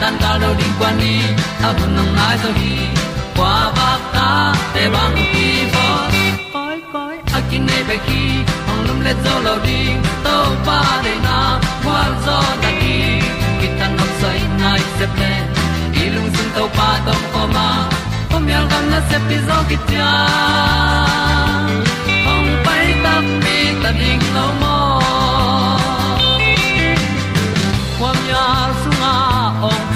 tan cao đâu đi qua đi ta bu nang mai thôi gi qua ba ta te bang ki bo koi koi a kin nei be ki ong lum le zo lo ding to pa de na kwa zo ta ki ki tan nok sai nai se ple i lung sun to pa tom ko ma. Pom yal gam na se pi zo ki tia ong pai ta mi ta ding lo mo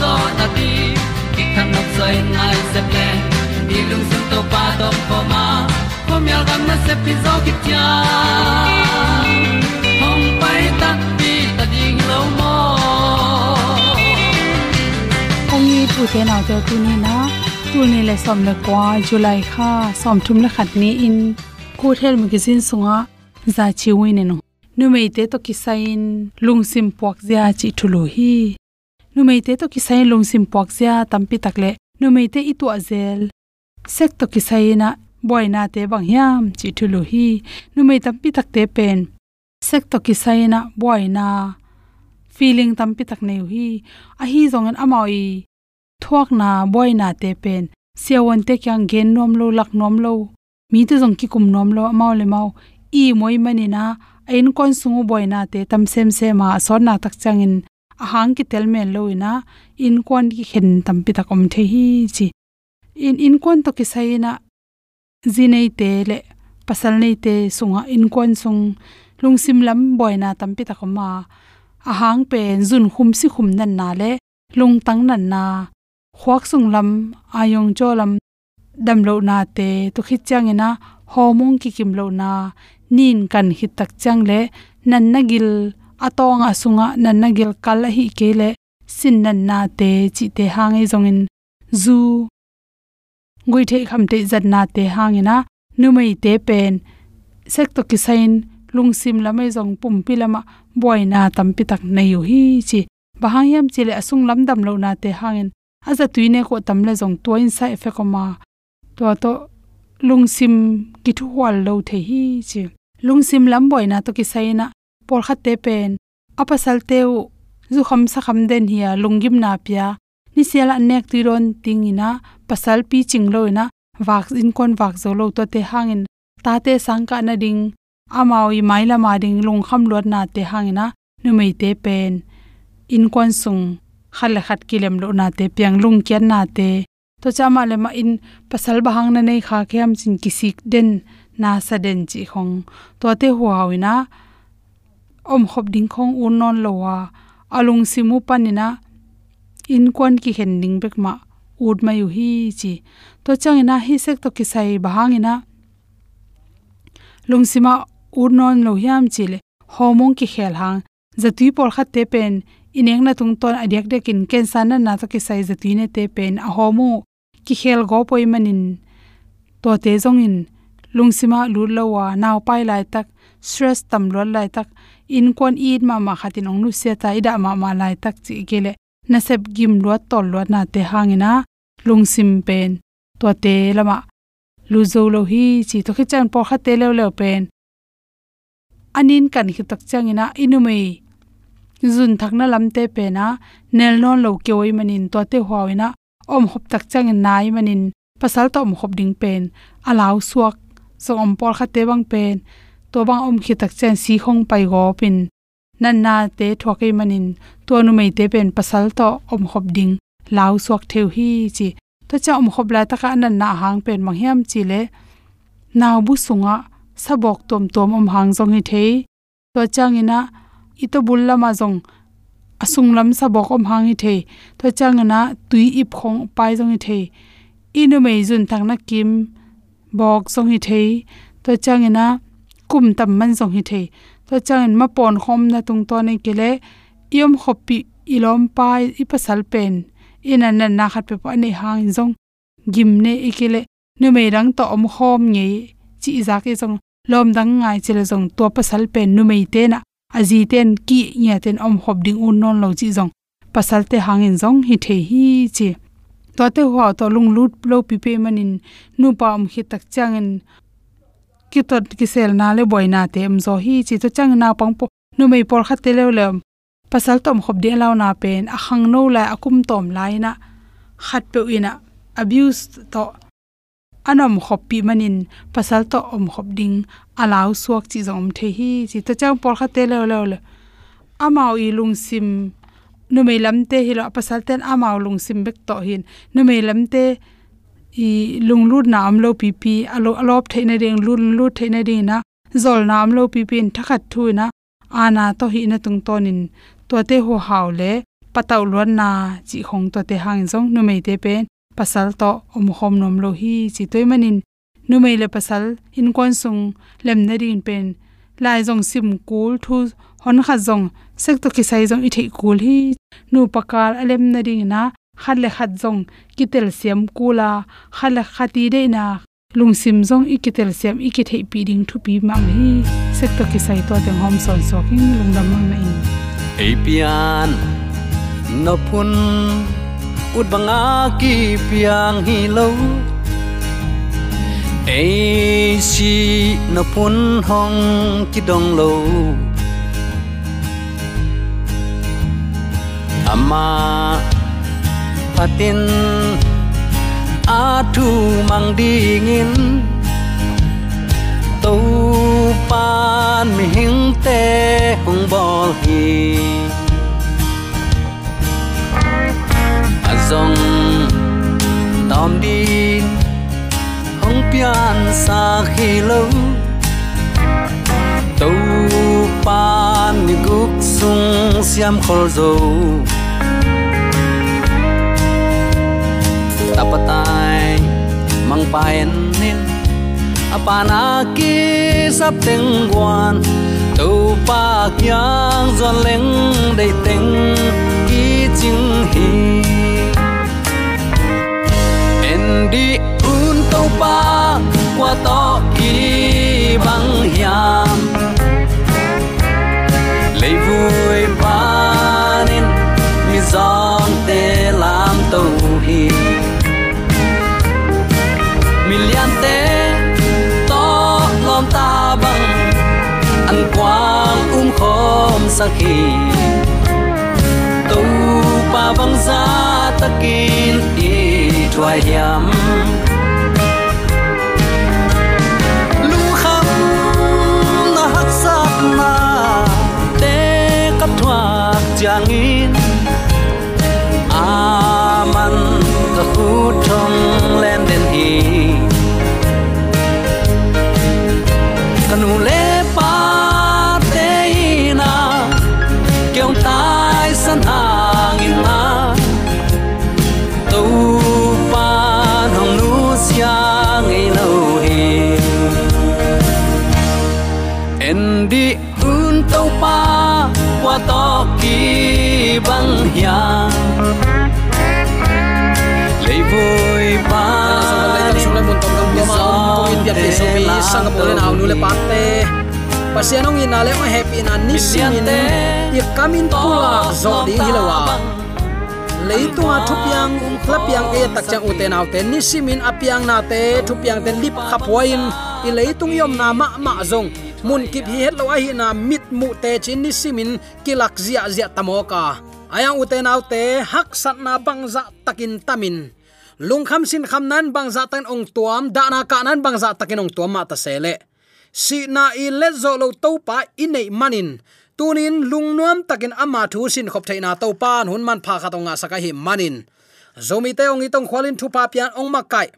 zo na ti ki kan nok sai nai se ple ni lung sun to pa to pa ma. Ko mi al gam na se pi zo ki tia hom pai ta ti ta ding lo mo ong ni tu te na te tu ni na tu ni le som le kwa july kha som thum le khat ni in. Ku thel magazine sunga za chi win no nu mei te to ki sain lung sim puak zia chi thulu hi nu mei te to kisain lungsim pok zia tampi takle. Nu mei te itu azel. Sek to buoy na te bang hiam, chi thulu hi. Nu mei tampi takte pen. Sek to buoy na feeling tampi tak neu hi. A hi zong an amoi thuak na boina te pen. Siawon te kyang gen nom lo, lak nom lo. Mi te zong ki kum nom lo amaw le mau i moi mani na. Ain kon sungu boina te tam sem se ma son na tak changin ahang ki tel men lo ina in kon ki khen tam pi takom the hi chi. In in kon to ki saina zinei te le pasal nei te sunga, in kon sung, lungsim lam boina tam pi takoma a hang pen zun khum si khum nan na le, lung tang nan na khwak sung lam, ayong cho lam, dam lo na te, to khit chang ina homong ki kim lo na, nin kan hit tak chang le, nan na gil atonga sunga nanna gel kal hi kele sin nan na te chi te hangi zongin. Zu. Ngui the kham te zat na te hangina numai te pen. Sek to kisain lungsim lamai zong pum pilama boina tampi tak nei hi chi. Bahangyam chile asung lamdam lo na te hangin. Aza tuine ko tamle zong to in efe fe koma. To to lungsim ki thu wal lo the hi chi. Lungsim lam boina to kisaina por kha te pen apasal teu zu kham sa kham den hiya lungim na pya ni sela nek ti ron tingina pasal pi chinglo na wak in kon wak zo lo to te hangin ta te sangka na ding. Amao i maila ma ding lung kham lot na te hangina nu mei te pen. In kon sung. Khale khat kilem lo na te piang lung kyan na te. To chama le ma in, pasal bahang na nei kha ke am chin kisik den, na sa den chi khong. To te huawina om khop ding khong un non lowa alung simu panina in kon ki hen ding bek ma ud ma yu hi chi, to changina hi sek to kisai bahangina lungsima ud non lo hiam chile homong ki khel hang zatui por kha te pen ineng na tung ton adyak de kin ken san na to ki sai zatui ne te pen, a homu ki khel go poi manin to te zong in lungsima lu lowa naw pai lai tak, stress tam lo lai tak in kon eat ma ma khatin ong nu se ta ida ma ma lai tak chi gele. Na sep gim lo tol lo na te hangina lungsim pen. To te lama. Lu zo lo hi chi to khichan po kha te le le pen. Anin kan hi tak changina inumei zun thakna lamte pe na, nel non lo kyoi manin to te huawina om hop tak chang nai manin. Pasal to om hop ding pen. Alaw suak, so om por kha te bang pen to bang om khi tak chen si khong pai go pin. Nan na te thokai manin. To nu mei te pen pasal to om hop ding. Lau suak theu hi chi. To cha om hop la ta ka nan na hang pen mang hiam chi le. Naw bu sunga. Sabok tom tom om hang jong hi thei. To changina ito bulla ma jong asung lam sabok om hang hi thei. To changana tui ip khong pai jong hi thei. Inu mei jun thang na kim. Bok jong hi thei. To changina kum tam man jong hi thei to changin ma pon khom na tung to ne kele yom khopi ilom pai ipasal pen. Ina nan na khat pe pa nei hang jong gim ne ikele nu mei rang to om khom nge chi za ke jong lom dang ngai chile jong to pasal pen nu mei te na. Aji ten ki nya ten om hop ding un non lo chi jong pasal te hangin jong hi the hi chi. To te ho to lung lut lo pi pe manin. Nu pa om khi tak changin ki tot ki sel na le boina te em zo hi chi to chang na pang po, nu mei por khat te le le, pasal tom khop de law na pen a khang no la akum tom lai na, khat pe ina abuse to, anom khop pi manin, pasal to om khop ding alaw suak chi zom the hi chi to chang por kha te le le le. Amao i lung sim, nu mei lam te hi lo, pasal ten amao lung sim bek to hin, nu mei lam te i lung lut na am lo pi pi alo alop theina ding, lut lut theina ding na, zol na am lo pi pin thakhat thu na ana to hi na tung tonin to te ho haw le pataw luan na chi khong to te hang jong nu mei te pen pasal to om hom nom lo hi chi toy manin nu mei le pasal in kon sung lem na rin pen lai jong sim kul thu hon kha jong sek to ki sai jong i thei kul hi, nu pakal alem na ring na ขัดเลขัดจงกิเตลเสียมกูลาขัดเลขัดตีได้นาลุงซิมจงอีกิเตลเสียมอีกิเทปีดิงทุปีมังฮีเซกตกิไซตัวเตีงหอมสอนสอกิ้งลุงดำมังไม่เอพยานนพุนอุดบังอากีเปียงฮีโลเอชีนพุนห้องกิดองโลอามา a thu mang dingin tâu pan mi hing te hung bol hi. Azong tom din hung pian sa khi lu, tâu pan mi guk sung siam khol zo mang nin apana ki sap teng wan tu pa kyang zon leng dei teng ki jing hi en di un to pa qua to ki bang hiam lấy vui pa sak na te kap thua chang in aman ta hu thong len den hi en di un to pa qua to ki bang hiang lấy vui pa sung le mun tom dong ma in biat te so mi sang po le naw nu le pat te pasianong in ale ma happy na ni sin in i kamin pula zo ding hilawa leitunga thupiang klapiang e takchang uten autte ni simin apiang na te thupiang ten lip khapwain i leitung yom na ma ma zong mun kip hi het lo hi na mit mu te chin ni simin kilak zia zia tamoka. Ayang uten autte hak sat na bangza takin tamin. Lungkham sin kham nan bangza tan ong tuam, da na ka nan bangza takin ong tuam ma ta sele si na i le zo lo to pa in nei manin. Tunin lungnuam takin ama thu sin khop thaina to pan hun man pha kha tonga saka hi manin. Zomi te ong itong khwalin thu pa pian ong makai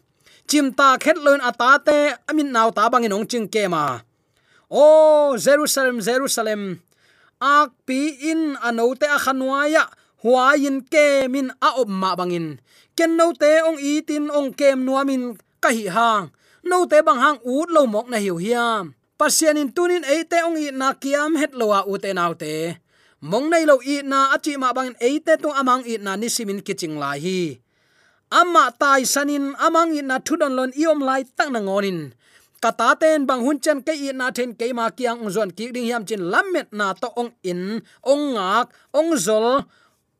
chimta khet loin ata te, amin naw ta bangin ong ching ke ma o, jerusalem jerusalem, ak pi in anote a khanwaya huayin ke min a op ma bangin. Ken no te ong itin ong kem nuamin ka hi hang. No te bang hang ut lo mok na hiu hiam. Pasian in tunin eite ong i na kiam het lowa ute naute mong nei lo i na achi ma bangin eite tung amang i na ni simin kiching lai hi. Ama tai sanin amang i na thudon lon iom lai tak na ngonin kata ten bang hun chen ke i na then ke ma kiang zon ki ding hiam chin lamet na to ong in ong ngak ong zol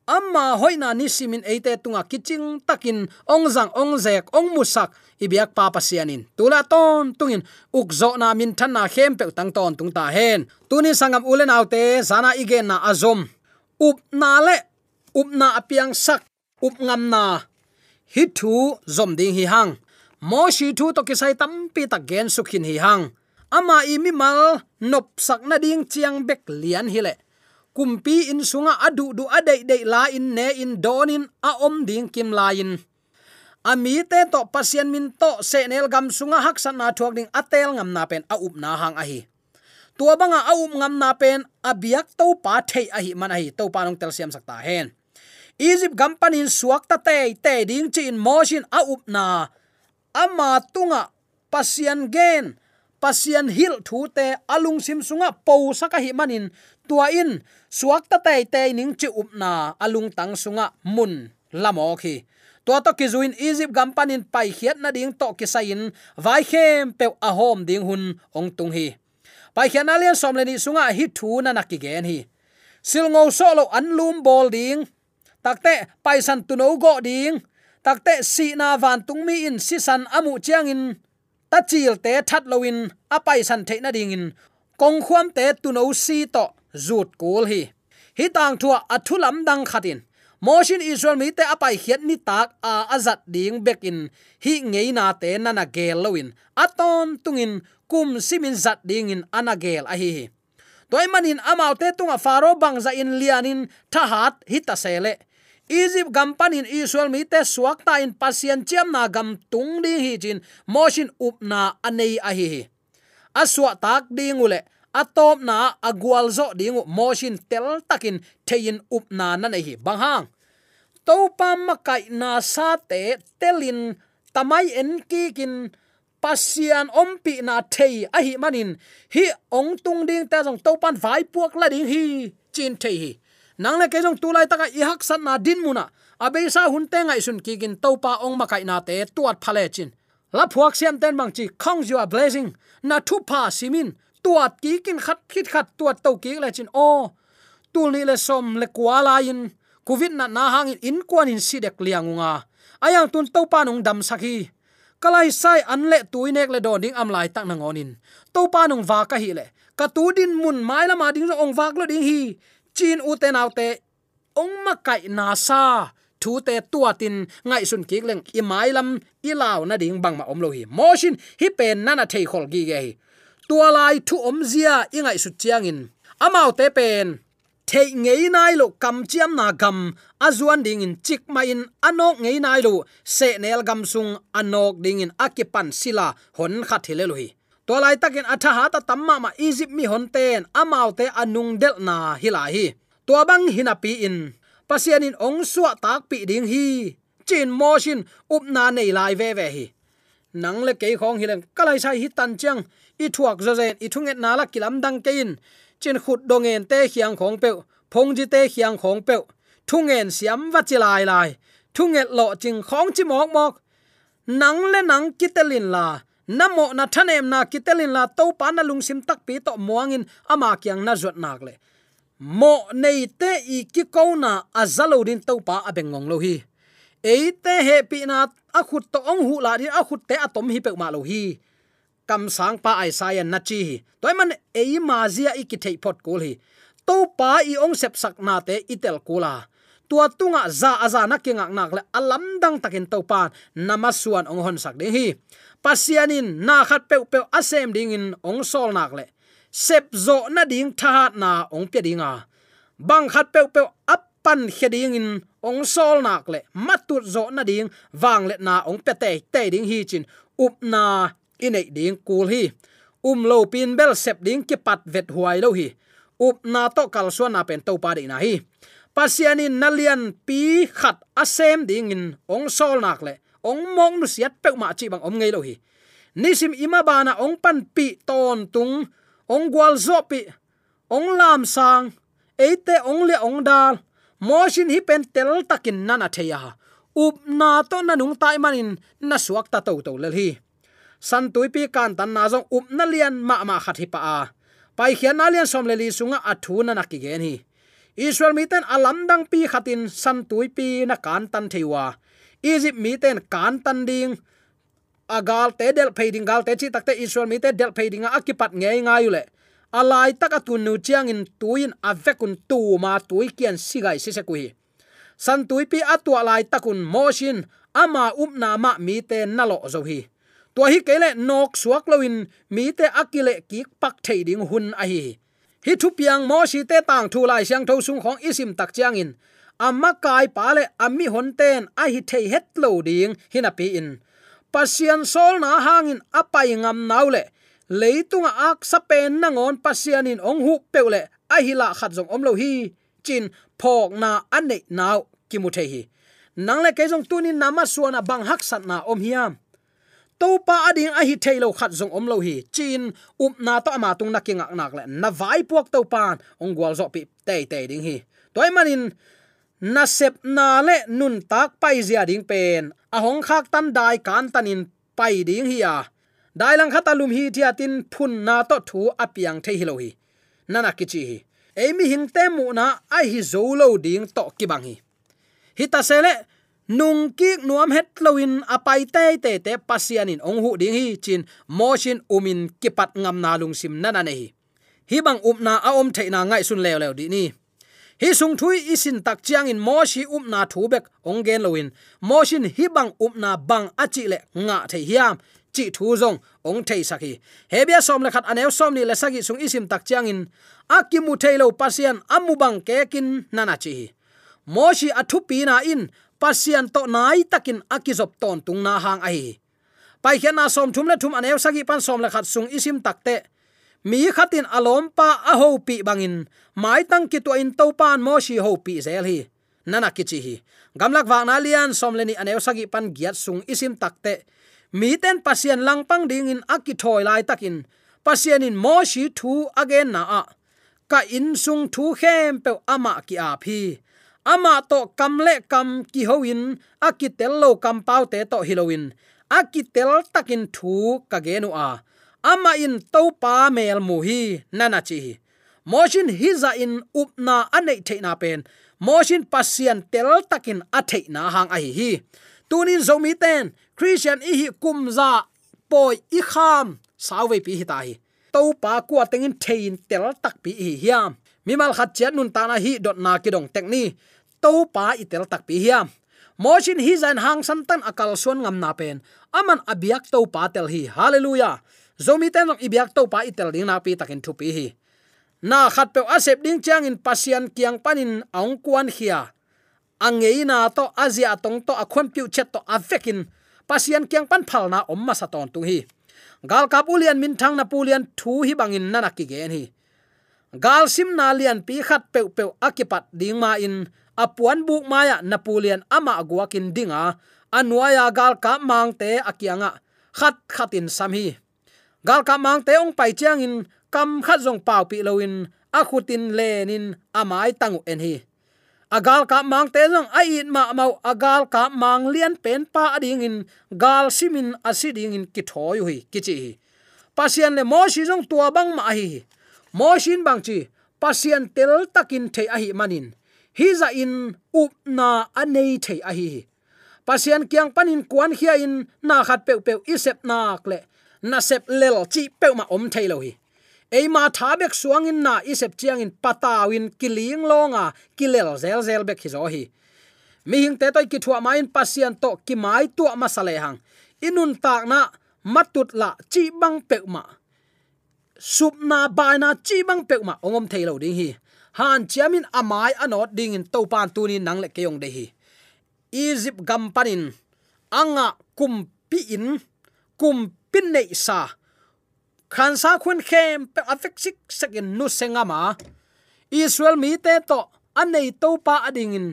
amma hoina ni simin eite tunga à kiching takin ong zang ong zek ong musak ibiak pa sianin à tula ton tungin ukzo na min than na khem pe tang ton tung ta hen tuni sangam ulen autte sana igen na azom up na le up na apiang sak up ngam na hi thu zom ding hi hang mo shi thu to kisai tam pi ta gen sukhin hi hang. Ama imi mal, nop sak na ding chiang bek lian hi le. Kumpi in sunga adu du adai dei la in ne in donin a om ding kim la in. Ami te to pasien min to se nel gam sunga hak san na thuak ding atel ngam na pen a up na hang a hi. Tua banga a up ngam na pen abiak to pa thei a hi man a hi. To pa nong tel siam sakta hen. Egypt gampanin suak ta te te ding chin motion a up na ama tunga, pasian gen, pasian hil thu te alung sim sunga po saka hi manin, tua in, suak ta tai te ning chi up na alung tang sunga mun, lamo khi. Tua to ki zuin egypt gampanin pai khiat na ding to ki sain vai khem pe a hom ding hun ong tung hi. Pai khian alian som le ni sunga hi thu na nak ki gen hi. Sil ngo solo an lum bol ding takte pai san tu no go ding takte si na van tung mi in si san amu chiang in. Ta chil te that loin apai san the na ding in. Kong khuam te tu no si to, zut kul hi. Hi tang thua athulam dang khatin motion israel mi te apai khiat ni tak a azat ding bekin hi ngei na te na na gel loin aton tungin kum simin zat ding in anagel a hi toy manin amau te tunga faro bangza in lianin thahat hita sele Egypt gampanin Israel, mi te suak ta in pasien chiam na gam tung ding hi chin motion up na anei a hi aswa tak ding ule atop na agwal zo dingu motion tel takin thein up na na nei hi. Bang hang. To pa makai na sa te telin tamai en ki kin pasian ompi na thei a hi manin. Hi ong tung ding ta jong to pan vai puak la ding hi chin thei hi nang le ke jong tu taka i hak san na din muna. Abe sa hun te ngai sun ki gin to pa ong ma kai na te tuat phale chin. La phuak siam ten bang chi khong jua blessing na thu pa simin, tuat ki kin khat, khit khat tuat to ki le chin. O, tul ni le som le kwala in covid na na hang in kwan in sidek liangunga. Ayang tun to pa nong dam sakhi. Kalai sai an le tuinek le don ding am lai tak na ngonin. To pa nong wa ka hi le. Ka tu din mun mai la ma ding ong wak lo ding hi chin u te nau te, ong ma kai na sa thu te tua tin ngai sun ki leng i mai lam, i lao na ding bang ma om lo hi. Motion hi pen na na thei khol gi ge tua lai thu om zia i ngai su chiang in. Amao te pen, thei ngei nai lo kam chiam na gam azuan ding in chik ma in anok ngei nai lo, se nel gam sung anok ding in akipan sila, hon khat hile lo hi to lai takin atha ha ta tamma ma egypt mi hon ten amau te anung del na hilahi. To bang hina pi in. Pasian in ong suwa tak pi ding hi. Chin motion up na nei lai ve ve hi. Nang le ke khong hilen kalai sai hi tan chang i thuak zo zen i thunget na la kilam dang ke in. Chin khut dongen te hiang khong pe phong ji te hiang khong pe thungen siam va chi lai lai. Thunget lo ching khong chi mok mok. Nang le nang kitelin la namo na thanem na kitelin la to pa na lungsim tak pi to muangin ama kyang na jot nak le. Mo nei te i ki ko na azalo din to pa abengong lo hi. E te he pi na a khut to ong hu la di a khut te atom hi pe ma lo hi. Kam sang pa ai sa ya na chi toy man e ma zia i ki thei phot kul hi. To pa i ong sep sak na te itel kula. Tua tunga za aza na kingak nak le alam dang takin to pa namasuan ong hon sak de hi pasianin na khat pe pe asem ding in ong sol nak le sep zo na ding tha na ong pe dinga bang khat pe pe apan khe ding in ong sol nak le matut zo na ding wang le na ong pe te te ding hi chin. Up na inei ding kul hi. Um lo pin bel sep ding ki pat vet huai lo hi. Up na to kal suan na pen to pa de na hi. Pasianin nalian pi khat asem ding in ong sol nak le ong mong nu siat pe ma chi bang om ngei lo hi. Nisim ima bana ong pan pi ton tung, ong gwal zo pi, ong lam sang eite ong le ong dal motion hi pen tel takin nana theya up na to na nung tai manin na suak ta to to lel hi. San tui pi kan tan na zong up na lian ma ma khat hi pa a. Pai khian na lian som le li sunga athu na na ki gen hi. Israel mi ten alam dang pi khatin san tui pi na kan tan theiwa egypt mi ten kan tan ding agal à, te del phading gal te chi takte israel mi te del phading a à, akipat nge nga yule alai à, tak tun nu chiang in tuin avekun tu ma tui kian sigai si se kui san tui pi atwa lai takun motion ama upna ma mi te nalo zo hi. To hi kele nok suak loin mi te akile ki pak thei ding hun a hi. Hi thu piang mo si te tang thu lai siang tho sung khong isim tak chiang in amma kai pa le ammi honten, a hi thei het lo ding hina pi in. Pasian sol na hangin apai ngam naule leitunga ak sapen na ngon pasianin ong hu peule a hi la khat jong om lo hi. Chin phok na ane naw kimu the hi. Nang le ke jong tunin nama suana bang hak sat na om hiam. To pa ading a hi thailo khat jong om lo hi. Chin up na to ama tung na kinga nak le. Na vai puak to pan, ong gwal zo pi te te ding hi. Toy manin na sep na le nun tak pai zia ding pen. A hong khak tan dai kan tanin pai ding hi ya dai lang khata lum hi thia tin phun na to thu apiang the hi lo hi. Nana kichi hi. Emi hing te mu na ai hi zo lo ding to ki bang hi. Hi ta sele nung ki nuam het loin apai te te te pasianin ong hu ding hi, chin motion umin kipat ngam na lung sim nana nei hi. Bang um upna a om theina ngai sun lew lew di ni hi sung thui isin tak chiang in moshi upna um thu bek ong gen loin motion hi bang um upna bang achi le nga thei hiam. Chi thu zong ong thei saki hebia som le khat anew som ni le sagi sung isim tak chiang in. Akimu thailo pasian amu bang kekin nana chi. Moshi athu pi na in. Pasian to nai takin akizop ton tung na hang ai pai khian na som thum le thum anew sagi pan som le khat sung isim takte mi khatin alom pa a ho pi bangin. Mai tang ki to in to pan mo shi ho pi zel hi. Nana ki chi hi. Gamlak wa na lian som leni aneu anew sagi pan giat sung isim takte mi ten pasien lang pang ding in aki thoi lai takin. Pasien in mo shi thu again na a. Ka in sung thu khem pe ama ki a phi ama to kam le kam ki hoin aki tel lo kam pau te to hiloin aki tel takin thu ka genu a ama in to pa mel mu hi, nana chi moshin hiza in upna anei theina pen. Moshin pasian tel takin a theina hang a hi tunin zomi ten, christian i hi kumza poi i kham. Sawe pi hi ta hi. To pa kwa tengin thein tel tak pi hi hiam. Mimal khat chat nun ta na hi dot na ki dong tek ni. To pa i tel tak pi hiam. Moshin hi zan hang san tan akal suan ngam na pen. Aman abiak to pa tel hi. Hallelujah zomi ten ibyak to pa itel ding na pi takin thu pi hi. Na khat pe asep ding chang in pasian kiang panin ong kuan hia. Angeina to azia tong to akhon piu chet to avekin pasian kyang pan phal na om ma saton tung hi. Gal kapulian min thang na pulian thu hi bangin na ki gen hi. Gal sim na lian pi khat pe pe akipat ding ma in apuan buk maya napulian ama aguakin dinga anwaya gal ka mangte akianga khat khatin samhi gal ka mang te ong pai chiang in, kam khat jong pau pi loin akhutin lenin amai tangu en hi. Agal ka mang te jong ai in ma mau agal ka mang lian pen pa ading in, gal simin asiding in, ki thoi hui ki chi pasian le mo shi jong tua bang ma hi mo shin bang chi pasian tel takin the a hi manin. Hi za in, up na anei the a hi pasian kyang panin kwan khia in, na khat pe pe isep nak le na sep lel chi pe ma om thailo hi. Eima thabek suangin na isep chiang in patawin kiling longa kilel zel zel bek hi zo hi. Mi hing te toy ki thua main pasian to ki mai tua ma sale hang. Inun tak na matut la chi bang pe ma. Sup na ba na chi bang pe ma ongom thailo ding hi. Han chiamin amai anot ding in to pan tu ni nang le keyong de hi. Egypt gam panin anga kum pi in, kum pin nei sa khan sa khun khem pe afek sik sakin nu sengama israel mi te to anei to pa ading in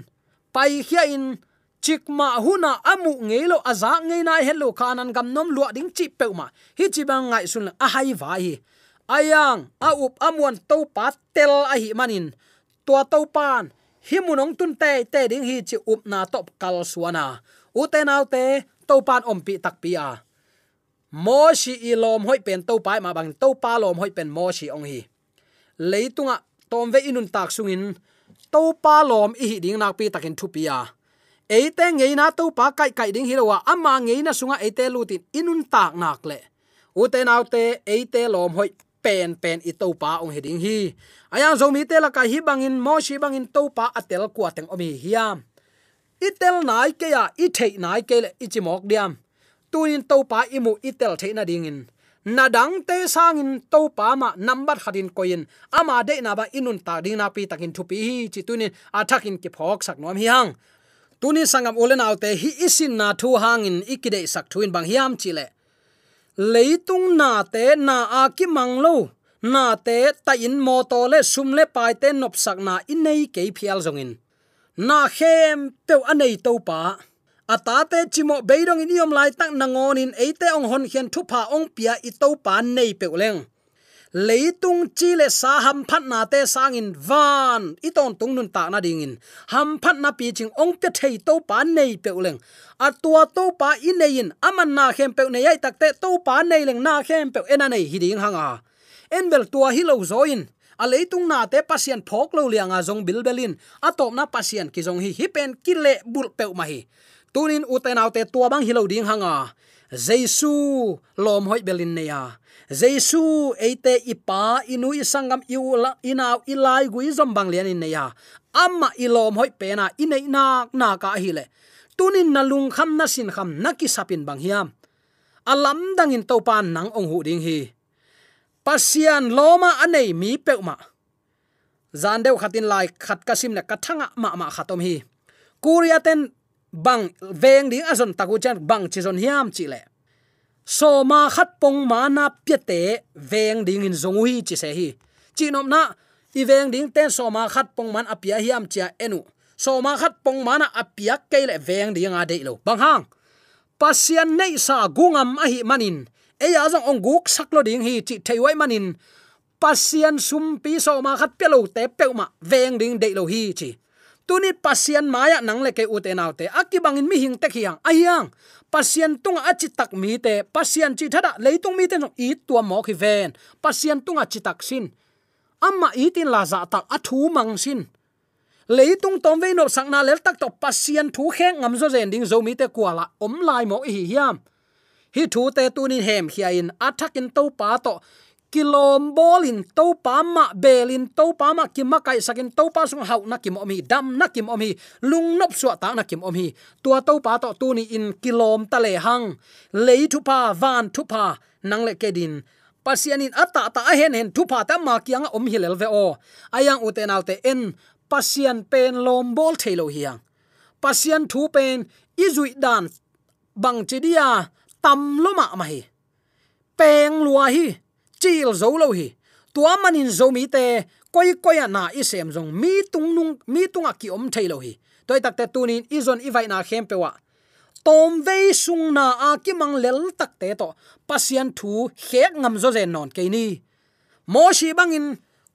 pai hia in chikma huna amu ngelo aza ngeina hello kanan gam nom lua ding chi pe ma hi chi bang ngai sun a hai va hi. Ayang, a up amwan to pa tel a hi manin. To to pan hi munong tun te te ding hi chi up na top kal suana u te nau te to pan om pi tak pi a mo shi ilom hoi pen to pai ma bang to pa lom hoi pen mo shi ong hi. Leitunga, tom ve inun tak sungin, to pa lom i hi ding nak pi takin thu pia eite ngei na to pa kai kai ding hilowa ama ngei na sunga eite lutin inun tak nak le. Ute naute eite lom hoi pen pen i to pa ong heding hi. Ayang zomi te la kai hi bangin mo shi bangin to pa atel kwa teng omi hiam itel nai ke ya, i thei nai ke le ichimok diam tunin to pa imu itel theina dingin. Na dang te sangin to pa ma number khatin koin ama de na ba inun ta ding na pi takin thupi hi chi tunin athakin ki phok sak nom hi hang. Tunin sangam olen autte hi isin na thu hangin ikide sak thuin bang hiam chile leitung na te na a ki manglo na te ta in mo to le sum le pai te nop sak na inei ke phial zongin. Na khem pe anei to pa atate chimo beirong in yom lai tak nangon in eite ong hon hian thu pha ong pia i to pan nei peuleng leitung chi le sa ham phat na te sang in van i ton tung nun ta na ding in ham phat na pi ching ong te thei to pa nei peuleng a tua to pa i nei in aman na khem pe nei ai tak te to pa nei leng na khem pe ena nei hi ding hanga. En bel tua hi lo zo in a leitung na te pasien phok lo lianga zong bilbelin atop na pasien ki zong hi hi pen ki le bul pe ma hi tunin uten autte tua bang hilo ding hanga. Jesu lom hoi belin neya jesu eite ipa inu isangam iula ina ilai gui zombang lian in neya amma ilom hoi pena inei nak na ka hile, tunin nalung kham na sin kham naki sapin bang hiam alam dangin topan nang ong hu ding hi. Pasian loma anei mi peuma zan deu khatin lai khat kasim le kathanga ma ma khatom hi. Kuria ten bang, veng ding azon taku chan bang chi zon hiam chi le. So ma khat pong ma na piate veng ding in zong hi chi se hi. Chi nom na, i veng ding ten so ma khat pong man apia hiam chia enu. So ma khat pong ma na apia ke le veng ding a de lo. Bang hang. Pasian nei sa gungam a hi manin. E ya zong ong guk saklo ding hi chi theiwai manin. Pasian sum pi so ma khat pelo te pe ma veng ding de lo hi chi tuni pasian maya nang le ke u te. Naw akibangin mi hing te khiang ayang pasian tunga achi tak mi te. Pasian chi thada, leitung mi te no, i tua mo khi ven. Pasian tunga chi tak sin. Amma i tin la za tak athu mang sin. Leitung tom ve no sangna lel tak to pasian thu kheng ngam zo zen ding zo mi te kwala om lai mo hi hiam. Hi thu te tunin hem hiain athakin to pa to kilom bolin to pa ma belin to pa ma kim ma kai sakin to pa sung hau na kim omi dam na kim omi lung nop suwa ta na kim omi tua to pa to tu ni in kilom ta le hang. Lei thu pa van thu pa nang le kedin pasianin ata ta a hen hen thu pa ta ma kiang om hilel ve o. Ayang uten alte en, pasian pen lom bol thelo hiang pasian thu pen, izui dan, bang chidia tam loma ma hi. Peng lua hi chil zo lo hi tua manin zo mi te koi koi na i sem jong mi tung nung mi tung à a ki om thailo hi toy tak te tunin izon i vai na khem pewa tom ve sung na a ki mang lel tak te to pasian thu khek ngam zo zen non ke ni mo shi bangin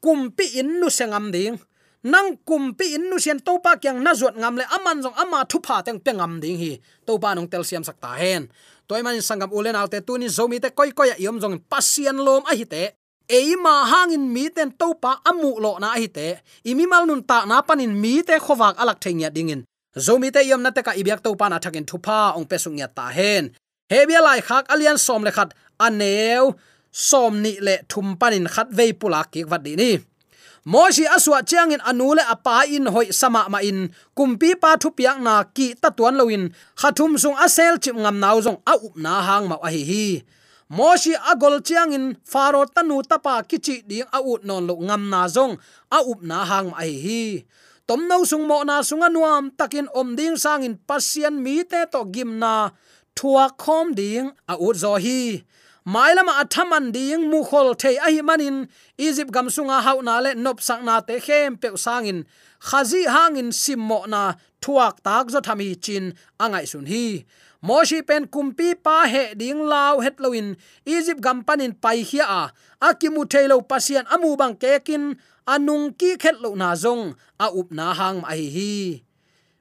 kumpi in nu sengam ding nang kumpi in nu sian to pa kyang na zuat ngam le aman jong ama thu pha teng pengam ding hi. To pa nong tel siam sakta hen. Toy man sangam ulen autte tuni zomi te koi koi yom jong pasian lom a hi te. Eima hangin mi ten topa amu lo na hi te. Imi mal nun ta na panin mi te khowak alak thengya dingin zomi te yom na te ka ibyak topa na thakin thupa ong pesung ya ta hen. Hebia lai khak alian som le khat aneu som ni le thum panin khat vei pula ki wat di ni moji aswa chiangin anule apa in hoi sama ma in. Kumpi pa thu piak na ki ta tuan loin khathum sung asel chim ngam nau zong a up na hang ma a hi hi. Moshi agol chiangin faro tanu tapa kichi ding a ut non lo ngam na zong a up na hang ma hi hi. Tom no sung mo na sunga nuam takin om ding sangin pasien mi te to gim na. Thua khom ding a ut zo hi mailama athaman ding mu khol thei a hi manin, egypt gam sunga hauna le nop sakna te khem pe sangin. Khazi hangin simmo na thuak tak zo thami chin angai sun hi. Moshi pen kumpi pa he ding lao het loin egypt gam panin pai hia a. Akimu thailo pasian amu bang kekin anung ki khet lo na zong. A up na hang mai hi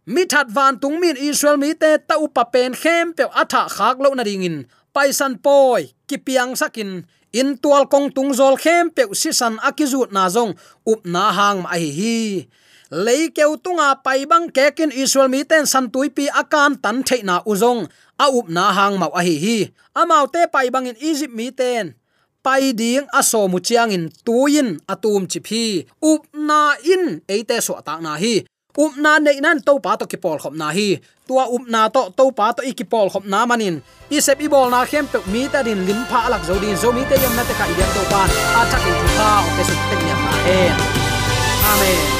mi that van tung min israel mi te ta upa pen khem pe atha khak lo na dingin paisan poi kipiang sakin in tual kong tung zol khem pe si san akizut na zong up na hang mai hi. Lei keu tunga pai bang kekin israel mi ten san tui pi akan tan theina uzong a up na hang mau a hi hi. Amau te pai bang in egypt mi ten. Pai ding aso mu chiang in tuin atum chi phi up na in eite so ta na hi upna nei nan to pa to ki pol khop na hi. Tua upna to to pa to ikipol khop na manin. I sep i bol na khem pe mi ta din lim pha lak zo din. Zo mi te yam na te ka i to pan a chak in ta o te su te nya ma amen.